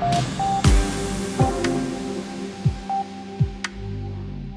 Bye.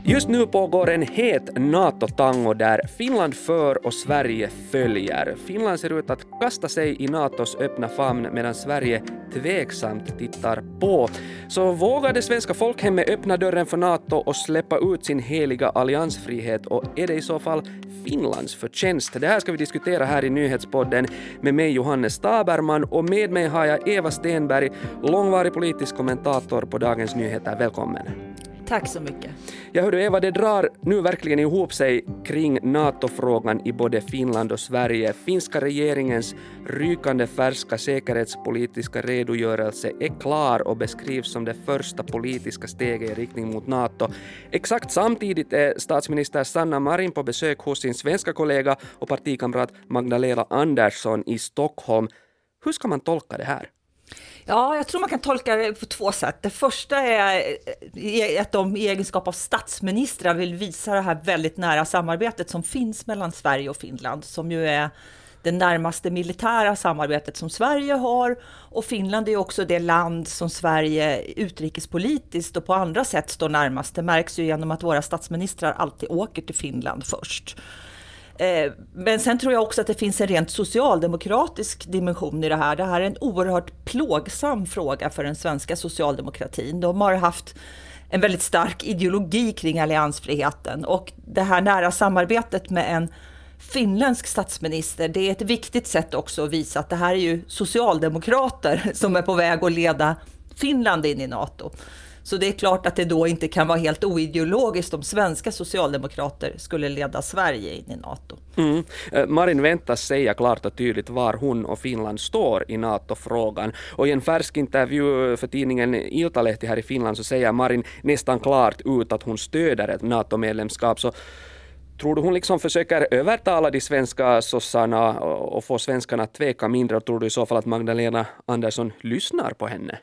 Just nu pågår en het NATO-tango där Finland för och Sverige följer. Finland ser ut att kasta sig i NATOs öppna famn medan Sverige tveksamt tittar på. Så vågar det svenska folkhemmet öppna dörren för NATO och släppa ut sin heliga alliansfrihet och är det i så fall Finlands förtjänst? Det här ska vi diskutera här i nyhetspodden med mig Johannes Taberman och med mig har jag Eva Stenberg, långvarig politisk kommentator på Dagens Nyheter. Välkommen! Tack så mycket. Ja, hördu Eva, det drar nu verkligen ihop sig kring NATO-frågan i både Finland och Sverige. Finska regeringens rykande färska säkerhetspolitiska redogörelse är klar och beskrivs som det första politiska steget i riktning mot NATO. Exakt samtidigt är statsminister Sanna Marin på besök hos sin svenska kollega och partikamrat Magdalena Andersson i Stockholm. Hur ska man tolka det här? Ja, jag tror man kan tolka det på två sätt. Det första är eh, att de i egenskap av statsministrar vill visa det här väldigt nära samarbetet som finns mellan Sverige och Finland, som ju är det närmaste militära samarbetet som Sverige har och Finland är också det land som Sverige utrikespolitiskt och på andra sätt står närmast. Det märks ju genom att våra statsministrar alltid åker till Finland först. Eh, men sen tror jag också att det finns en rent socialdemokratisk dimension i det här. Det här är en oerhört plågsam fråga för den svenska socialdemokratin. De har haft en väldigt stark ideologi kring alliansfriheten och det här nära samarbetet med en finländsk statsminister, det är ett viktigt sätt också att visa att det här är ju socialdemokrater som är på väg att leda Finland in i NATO. Så det är klart att det då inte kan vara helt oideologiskt om svenska socialdemokrater skulle leda Sverige in i NATO. Mm. Eh, Marin väntas säga klart och tydligt var hon och Finland står i NATO-frågan. Och i en färsk intervju för tidningen Iltalehti här i Finland så säger Marin nästan klart ut att hon stöder ett NATO-medlemskap. Så Tror du hon liksom försöker övertala de svenska sossarna och få svenskarna att tveka mindre? Och tror du i så fall att Magdalena Andersson lyssnar på henne?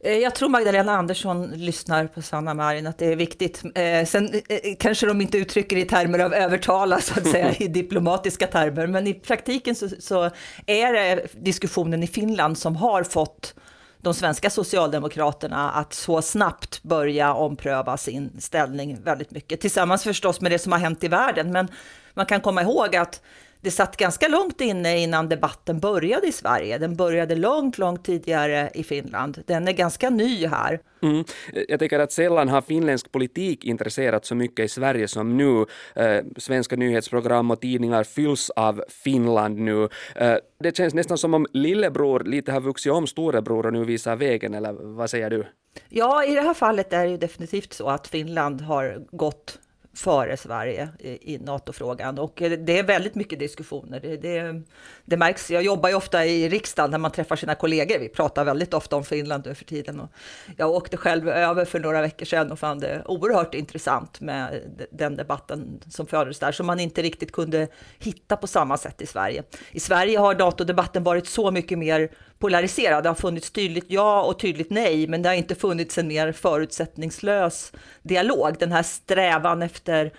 Eh, jag tror Magdalena Andersson lyssnar på Sanna Marin, att det är viktigt. Eh, sen eh, kanske de inte uttrycker i termer av övertala, så att säga, i diplomatiska termer, men i praktiken så, så, är det diskussionen i Finland som har fått de svenska socialdemokraterna att så snabbt börja ompröva sin ställning väldigt mycket. Tillsammans förstås med det som har hänt i världen, men man kan komma ihåg att det satt ganska långt inne innan debatten började i Sverige. Den började långt, långt tidigare i Finland. Den är ganska ny här. Mm. Jag tycker att sällan har finländsk politik intresserat så mycket i Sverige som nu. Eh, svenska nyhetsprogram och tidningar fylls av Finland nu. Eh, det känns nästan som om lillebror lite har vuxit om storebror och nu visar vägen, eller vad säger du? Ja, i det här fallet är det ju definitivt så att Finland har gått före Sverige i, NATO-frågan. Och eh, det är väldigt mycket diskussioner. Det, det, det, märks. Jag jobbar ju ofta i riksdagen när man träffar sina kollegor. Vi pratar väldigt ofta om Finland nu för tiden. Och jag åkte själv över för några veckor sedan och fann det oerhört intressant med den debatten som fördes där, som man inte riktigt kunde hitta på samma sätt i Sverige. I Sverige har NATO-debatten varit så mycket mer polariserad. Det har funnits tydligt ja och tydligt nej, men det har inte funnits en mer förutsättningslös dialog. Den här strävan efter efter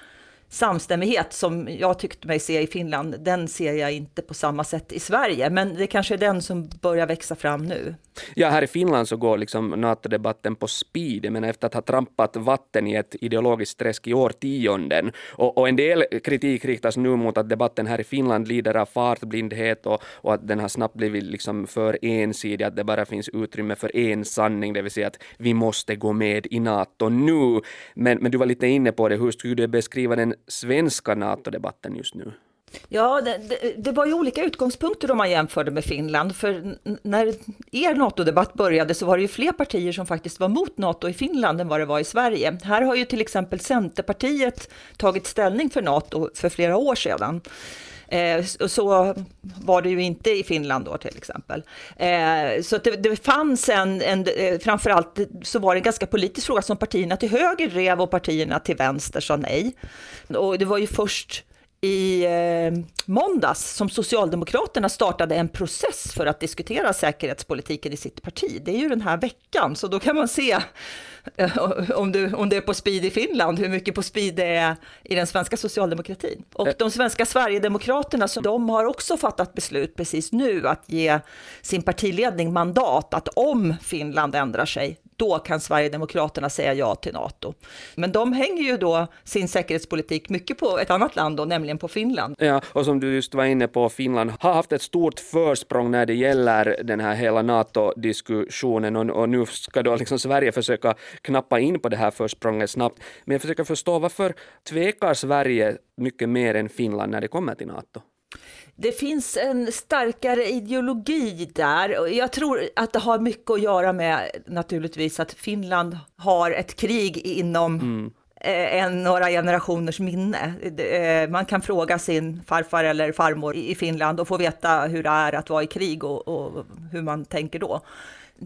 samstämmighet som jag tyckte mig se i Finland, den ser jag inte på samma sätt i Sverige. Men det kanske är den som börjar växa fram nu. Ja, här i Finland så går liksom NATO-debatten på speed, men efter att ha trampat vatten i ett ideologiskt träsk i årtionden. Och, och, en del kritik riktas nu mot att debatten här i Finland lider av fartblindhet och, och att den har snabbt blivit liksom för ensidig, att det bara finns utrymme för en sanning, det vill säga att vi måste gå med i NATO nu. Men, men du var lite inne på det, hur skulle du beskriva den svenska NATO-debatten just nu? Ja, det, det, det, var ju olika utgångspunkter om man jämförde med Finland. För när er NATO-debatt började så var det ju fler partier som faktiskt var mot NATO i Finland än vad det var i Sverige. Här har ju till exempel Centerpartiet tagit ställning för NATO för flera år sedan. Eh, så var det ju inte i Finland då till exempel. Eh, så det, det, fanns en, en, eh, framförallt så var det en ganska politisk fråga som partierna till höger drev och partierna till vänster sa nej. Och det var ju först i eh, måndags som Socialdemokraterna startade en process för att diskutera säkerhetspolitiken i sitt parti. Det är ju den här veckan, så då kan man se eh, om, du, om det är på speed i Finland, hur mycket på speed det är i den svenska socialdemokratin. Och eh. de svenska Sverigedemokraterna, så de har också fattat beslut precis nu att ge sin partiledning mandat att om Finland ändrar sig, då kan Sverigedemokraterna säga ja till NATO. Men de hänger ju då sin säkerhetspolitik mycket på ett annat land, då, nämligen på Finland. Ja, och som du just var inne på, Finland har haft ett stort försprång när det gäller den här hela NATO-diskussionen och, och, nu ska då liksom Sverige försöka knappa in på det här försprånget snabbt. Men jag försöker förstå varför tvekar Sverige mycket mer än Finland när det kommer till NATO? Det finns en starkare ideologi där. Jag tror att det har mycket att göra med naturligtvis att Finland har ett krig inom mm. Eh, en, några generationers minne. Eh, man kan fråga sin farfar eller farmor i Finland och få veta hur det är att vara i krig och, och hur man tänker då.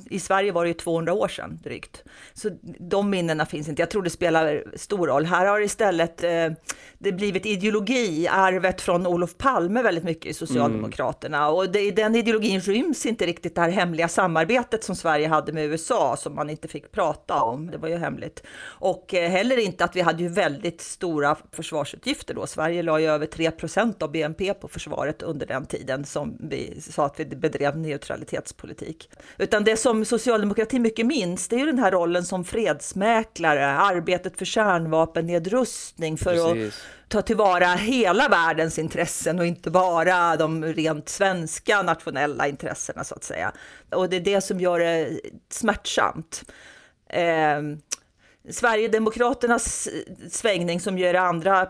I Sverige var det ju 200 år sedan drygt. Så de minnena finns inte. Jag tror det spelar stor roll. Här har istället eh, det blivit ideologi, arvet från Olof Palme väldigt mycket i Socialdemokraterna. Mm. Och det, den ideologin ryms inte riktigt det här hemliga samarbetet som Sverige hade med USA, som man inte fick prata om. Det var ju hemligt. Och eh, heller inte att vi hade ju väldigt stora försvarsutgifter då. Sverige la ju över 3% av BNP på försvaret under den tiden som vi sa att vi bedrev neutralitetspolitik. Utan det som socialdemokratin mycket minns, det är ju den här rollen som fredsmäklare, arbetet för kärnvapennedrustning, för Precis. att ta tillvara hela världens intressen och inte bara de rent svenska nationella intressena så att säga. Och det är det som gör det smärtsamt. Eh, Sverigedemokraternas svängning som gör andra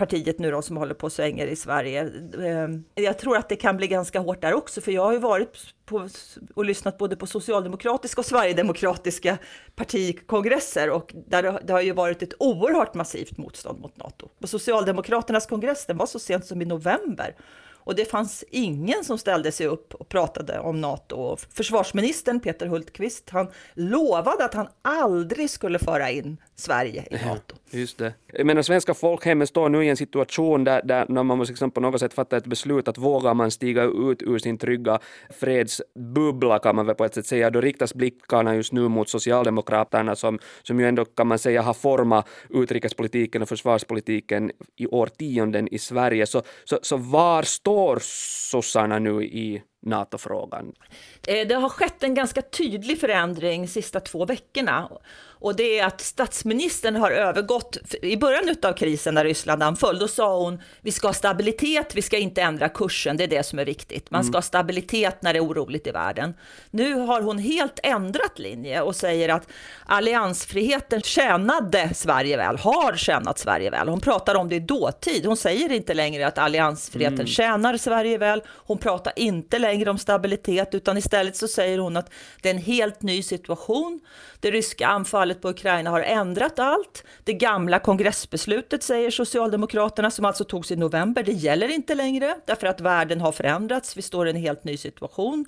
partiet nu då som håller på och svänger i Sverige. Ehm, jag tror att det kan bli ganska hårt där också, för jag har ju varit på, och lyssnat både på socialdemokratiska och sverigedemokratiska partikongresser och där det har ju varit ett oerhört massivt motstånd mot NATO. På Socialdemokraternas kongress, den var så sent som i november och det fanns ingen som ställde sig upp och pratade om NATO. Försvarsministern Peter Hultqvist, han lovade att han aldrig skulle föra in Sverige i NATO. Ja, just det. Jag menar, svenska folkhemmet står nu i en situation där, där man måste liksom på något sätt fatta ett beslut att vågar man stiga ut ur sin trygga fredsbubbla kan man väl på ett sätt säga, då riktas blickarna just nu mot Socialdemokraterna som, som ju ändå kan man säga har format utrikespolitiken och försvarspolitiken i årtionden i Sverige. Så, så, så var står sossarna nu i NATO-frågan? Eh, det har skett en ganska tydlig förändring de sista två veckorna och det är att statsministern har övergått, i början av krisen när Ryssland anföll, då sa hon vi ska ha stabilitet, vi ska inte ändra kursen, det är det som är viktigt. Man ska ha stabilitet när det är oroligt i världen. Nu har hon helt ändrat linje och säger att alliansfriheten tjänade Sverige väl, har tjänat Sverige väl. Hon pratar om det i dåtid, hon säger inte längre att alliansfriheten mm. tjänar Sverige väl, hon pratar inte längre om stabilitet, utan istället så säger hon att det är en helt ny situation. Det ryska anfallet på Ukraina har ändrat allt. Det gamla kongressbeslutet, säger Socialdemokraterna, som alltså togs i november, det gäller inte längre därför att världen har förändrats. Vi står i en helt ny situation.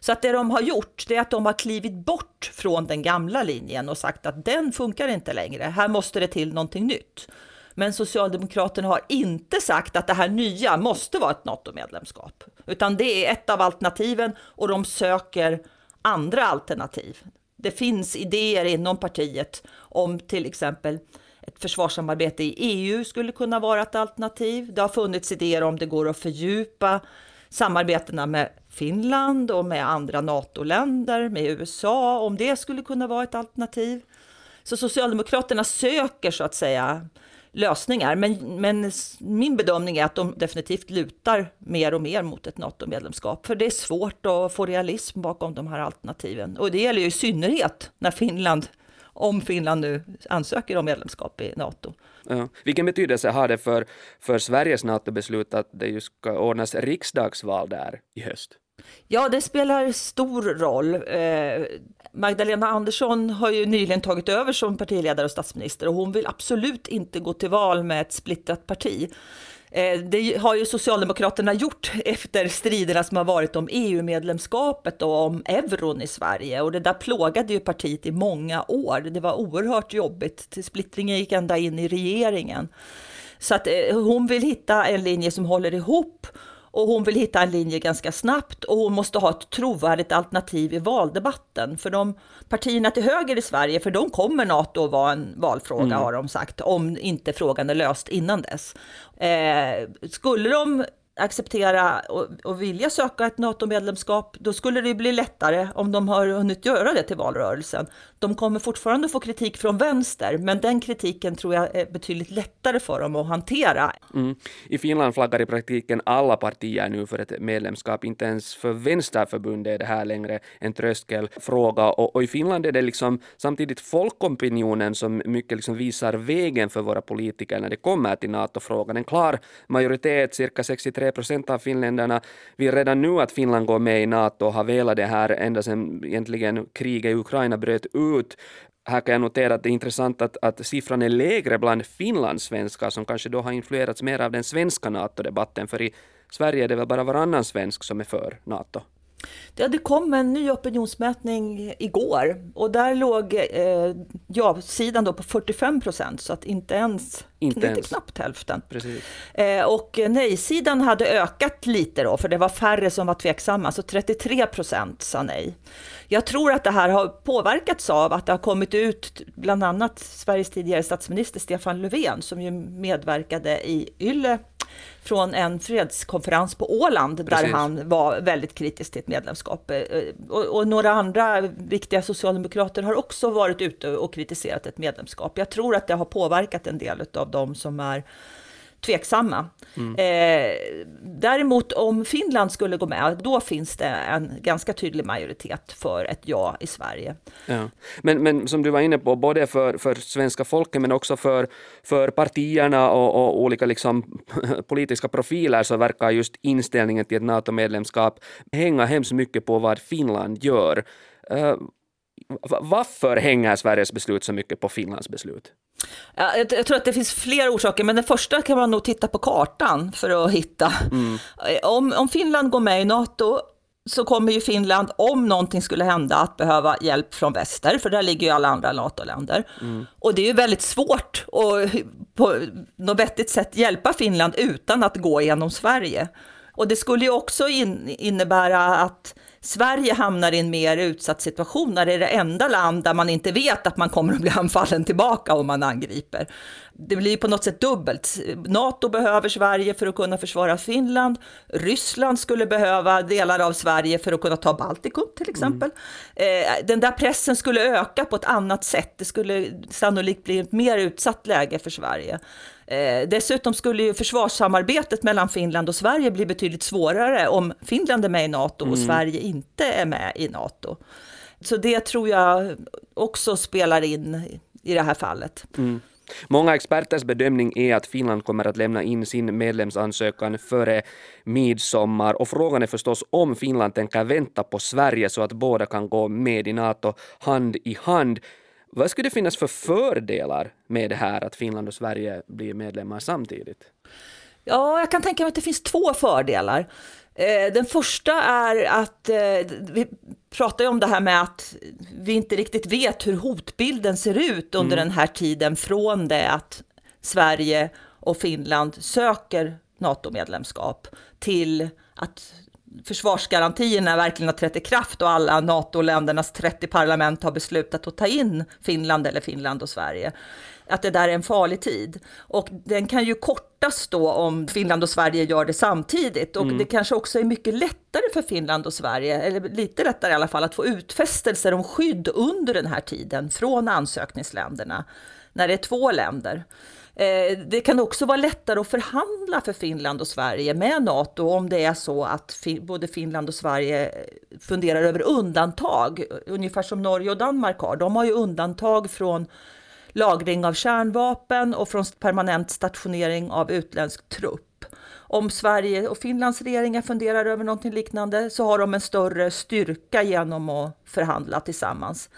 Så att det de har gjort, det är att de har klivit bort från den gamla linjen och sagt att den funkar inte längre. Här måste det till någonting nytt. Men Socialdemokraterna har inte sagt att det här nya måste vara ett NATO-medlemskap, utan det är ett av alternativen och de söker andra alternativ. Det finns idéer inom partiet om till exempel ett försvarssamarbete i EU skulle kunna vara ett alternativ. Det har funnits idéer om det går att fördjupa samarbetena med Finland och med andra NATO-länder, med USA, om det skulle kunna vara ett alternativ. Så Socialdemokraterna söker så att säga lösningar. Men, men min bedömning är att de definitivt lutar mer och mer mot ett NATO-medlemskap. För det är svårt att få realism bakom de här alternativen. Och det gäller ju i synnerhet när Finland, om Finland nu ansöker om medlemskap i NATO. Ja. Vilken betydelse har det för, för Sveriges NATO-beslut att det just ska ordnas riksdagsval där i höst? Ja, det spelar stor roll. Eh, Magdalena Andersson har ju nyligen tagit över som partiledare och statsminister och hon vill absolut inte gå till val med ett splittrat parti. Eh, det har ju Socialdemokraterna gjort efter striderna som har varit om EU-medlemskapet och om euron i Sverige. Och det där plågade ju partiet i många år. Det var oerhört jobbigt. Splittringen gick ända in i regeringen. Så att eh, hon vill hitta en linje som håller ihop och hon vill hitta en linje ganska snabbt och hon måste ha ett trovärdigt alternativ i valdebatten. För de partierna till höger i Sverige, för de kommer NATO att vara en valfråga mm. har de sagt, om inte frågan är löst innan dess. Eh, skulle de acceptera och, och vilja söka ett NATO-medlemskap, då skulle det bli lättare om de har hunnit göra det till valrörelsen. De kommer fortfarande få kritik från vänster, men den kritiken tror jag är betydligt lättare för dem att hantera. Mm. I Finland flaggar i praktiken alla partier nu för ett medlemskap, inte ens för Vänsterförbundet är det här längre en tröskelfråga. Och, och i Finland är det liksom samtidigt folkopinionen som mycket liksom visar vägen för våra politiker när det kommer till NATO-frågan. En klar majoritet, cirka 63 procent av finländarna, vill redan nu att Finland går med i NATO och har velat det här ända sedan egentligen kriget i Ukraina bröt ut ut. Här kan jag notera att det är intressant att, att siffran är lägre bland finlandssvenskar som kanske då har influerats mer av den svenska NATO-debatten, för i Sverige är det väl bara varannan svensk som är för NATO. Ja, det kom en ny opinionsmätning igår och där låg eh, ja-sidan då på 45 procent, så att inte ens, inte ens. knappt hälften. Eh, och nej-sidan hade ökat lite då, för det var färre som var tveksamma, så 33 procent sa nej. Jag tror att det här har påverkats av att det har kommit ut bland annat Sveriges tidigare statsminister Stefan Löfven, som ju medverkade i Yle från en fredskonferens på Åland Precis. där han var väldigt kritisk till ett medlemskap. Eh, och, och, några andra viktiga socialdemokrater har också varit ute och kritiserat ett medlemskap. Jag tror att det har påverkat en del av de som är tveksamma. Mm. Eh, däremot om Finland skulle gå med, då finns det en ganska tydlig majoritet för ett ja i Sverige. Ja. Men, men som du var inne på, både för, för svenska folket men också för, för partierna och, och olika liksom, politiska profiler så verkar just inställningen till ett NATO-medlemskap hänga hemskt mycket på vad Finland gör. Uh, varför hänger Sveriges beslut så mycket på Finlands beslut? Ja, jag, tror att det finns fler orsaker, men den första kan man nog titta på kartan för att hitta. Mm. Om, om Finland går med i NATO så kommer ju Finland, om någonting skulle hända, att behöva hjälp från väster, för där ligger ju alla andra NATO-länder. Mm. Och det är ju väldigt svårt att på något vettigt sätt hjälpa Finland utan att gå genom Sverige. Och det skulle ju också in, innebära att Sverige hamnar i en mer utsatt situation när det är det enda land där man inte vet att man kommer att bli anfallen tillbaka om man angriper. Det blir på något sätt dubbelt. NATO behöver Sverige för att kunna försvara Finland. Ryssland skulle behöva delar av Sverige för att kunna ta Baltikum till exempel. Mm. Den där pressen skulle öka på ett annat sätt. Det skulle sannolikt bli ett mer utsatt läge för Sverige. Eh, dessutom skulle ju försvarssamarbetet mellan Finland och Sverige bli betydligt svårare om Finland är med i NATO och mm. Sverige inte är med i NATO. Så det tror jag också spelar in i det här fallet. Mm. Många experters bedömning är att Finland kommer att lämna in sin medlemsansökan före midsommar och frågan är förstås om Finland tänker vänta på Sverige så att båda kan gå med i NATO hand i hand. Vad skulle det finnas för fördelar med det här att Finland och Sverige blir medlemmar samtidigt? Ja, jag kan tänka mig att det finns två fördelar. Eh, den första är att eh, vi pratar ju om det här med att vi inte riktigt vet hur hotbilden ser ut under mm. den här tiden från det att Sverige och Finland söker NATO-medlemskap till att försvarsgarantierna verkligen har trätt i kraft och alla NATO-ländernas 30 parlament har beslutat att ta in Finland eller Finland och Sverige. Att det där är en farlig tid. Och den kan ju kortas då om Finland och Sverige gör det samtidigt. Och mm. det kanske också är mycket lättare för Finland och Sverige, eller lite lättare i alla fall, att få utfästelser om skydd under den här tiden från ansökningsländerna, när det är två länder. Eh, det kan också vara lättare att förhandla för Finland och Sverige med NATO om det är så att både Finland och Sverige funderar över undantag, ungefär som Norge och Danmark har. De har ju undantag från lagring av kärnvapen och från permanent stationering av utländsk trupp. Om Sverige och Finlands regeringar funderar över någonting liknande så har de en större styrka genom att förhandla tillsammans.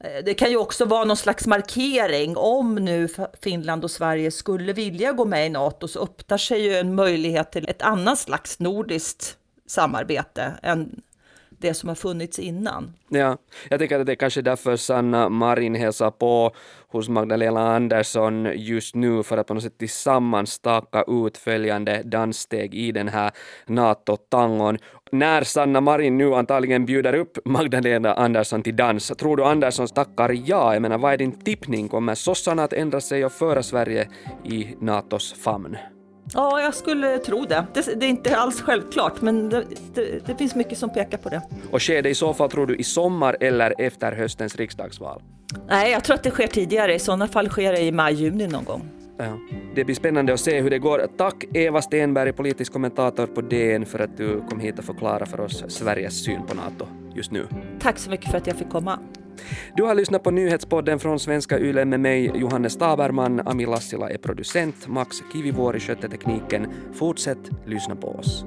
Eh, det kan ju också vara någon slags markering. Om nu Finland och Sverige skulle vilja gå med i NATO så öppnar sig ju en möjlighet till ett annat slags nordiskt samarbete än det som har funnits innan. Ja, jag tänker att det är kanske därför Sanna Marin hälsar på hos Magdalena Andersson just nu för att på något sätt tillsammans staka ut följande danssteg i den här NATO-tangon. När Sanna Marin nu antagligen bjuder upp Magdalena Andersson till dans, tror du Andersson tackar ja? Jag menar, vad är din tippning? Kommer sossarna att ändra sig och föra Sverige i NATOs famn? Ja, jag skulle tro det. Det, det är inte alls självklart, men det, det, det, finns mycket som pekar på det. Och sker det i så fall, tror du, i sommar eller efter höstens riksdagsval? Nej, jag tror att det sker tidigare. I sådana fall sker det i maj-juni någon gång. Ja. Det blir spännande att se hur det går. Tack Eva Stenberg, politisk kommentator på DN, för att du kom hit och förklarade för oss Sveriges syn på NATO just nu. Tack så mycket för att jag fick komma. Du har lyssnat på nyhetspodden från Svenska Yle med mig, Johannes Taberman. Ami Lassila är producent, Max Kivivuori skötte tekniken. Fortsätt lyssna på oss.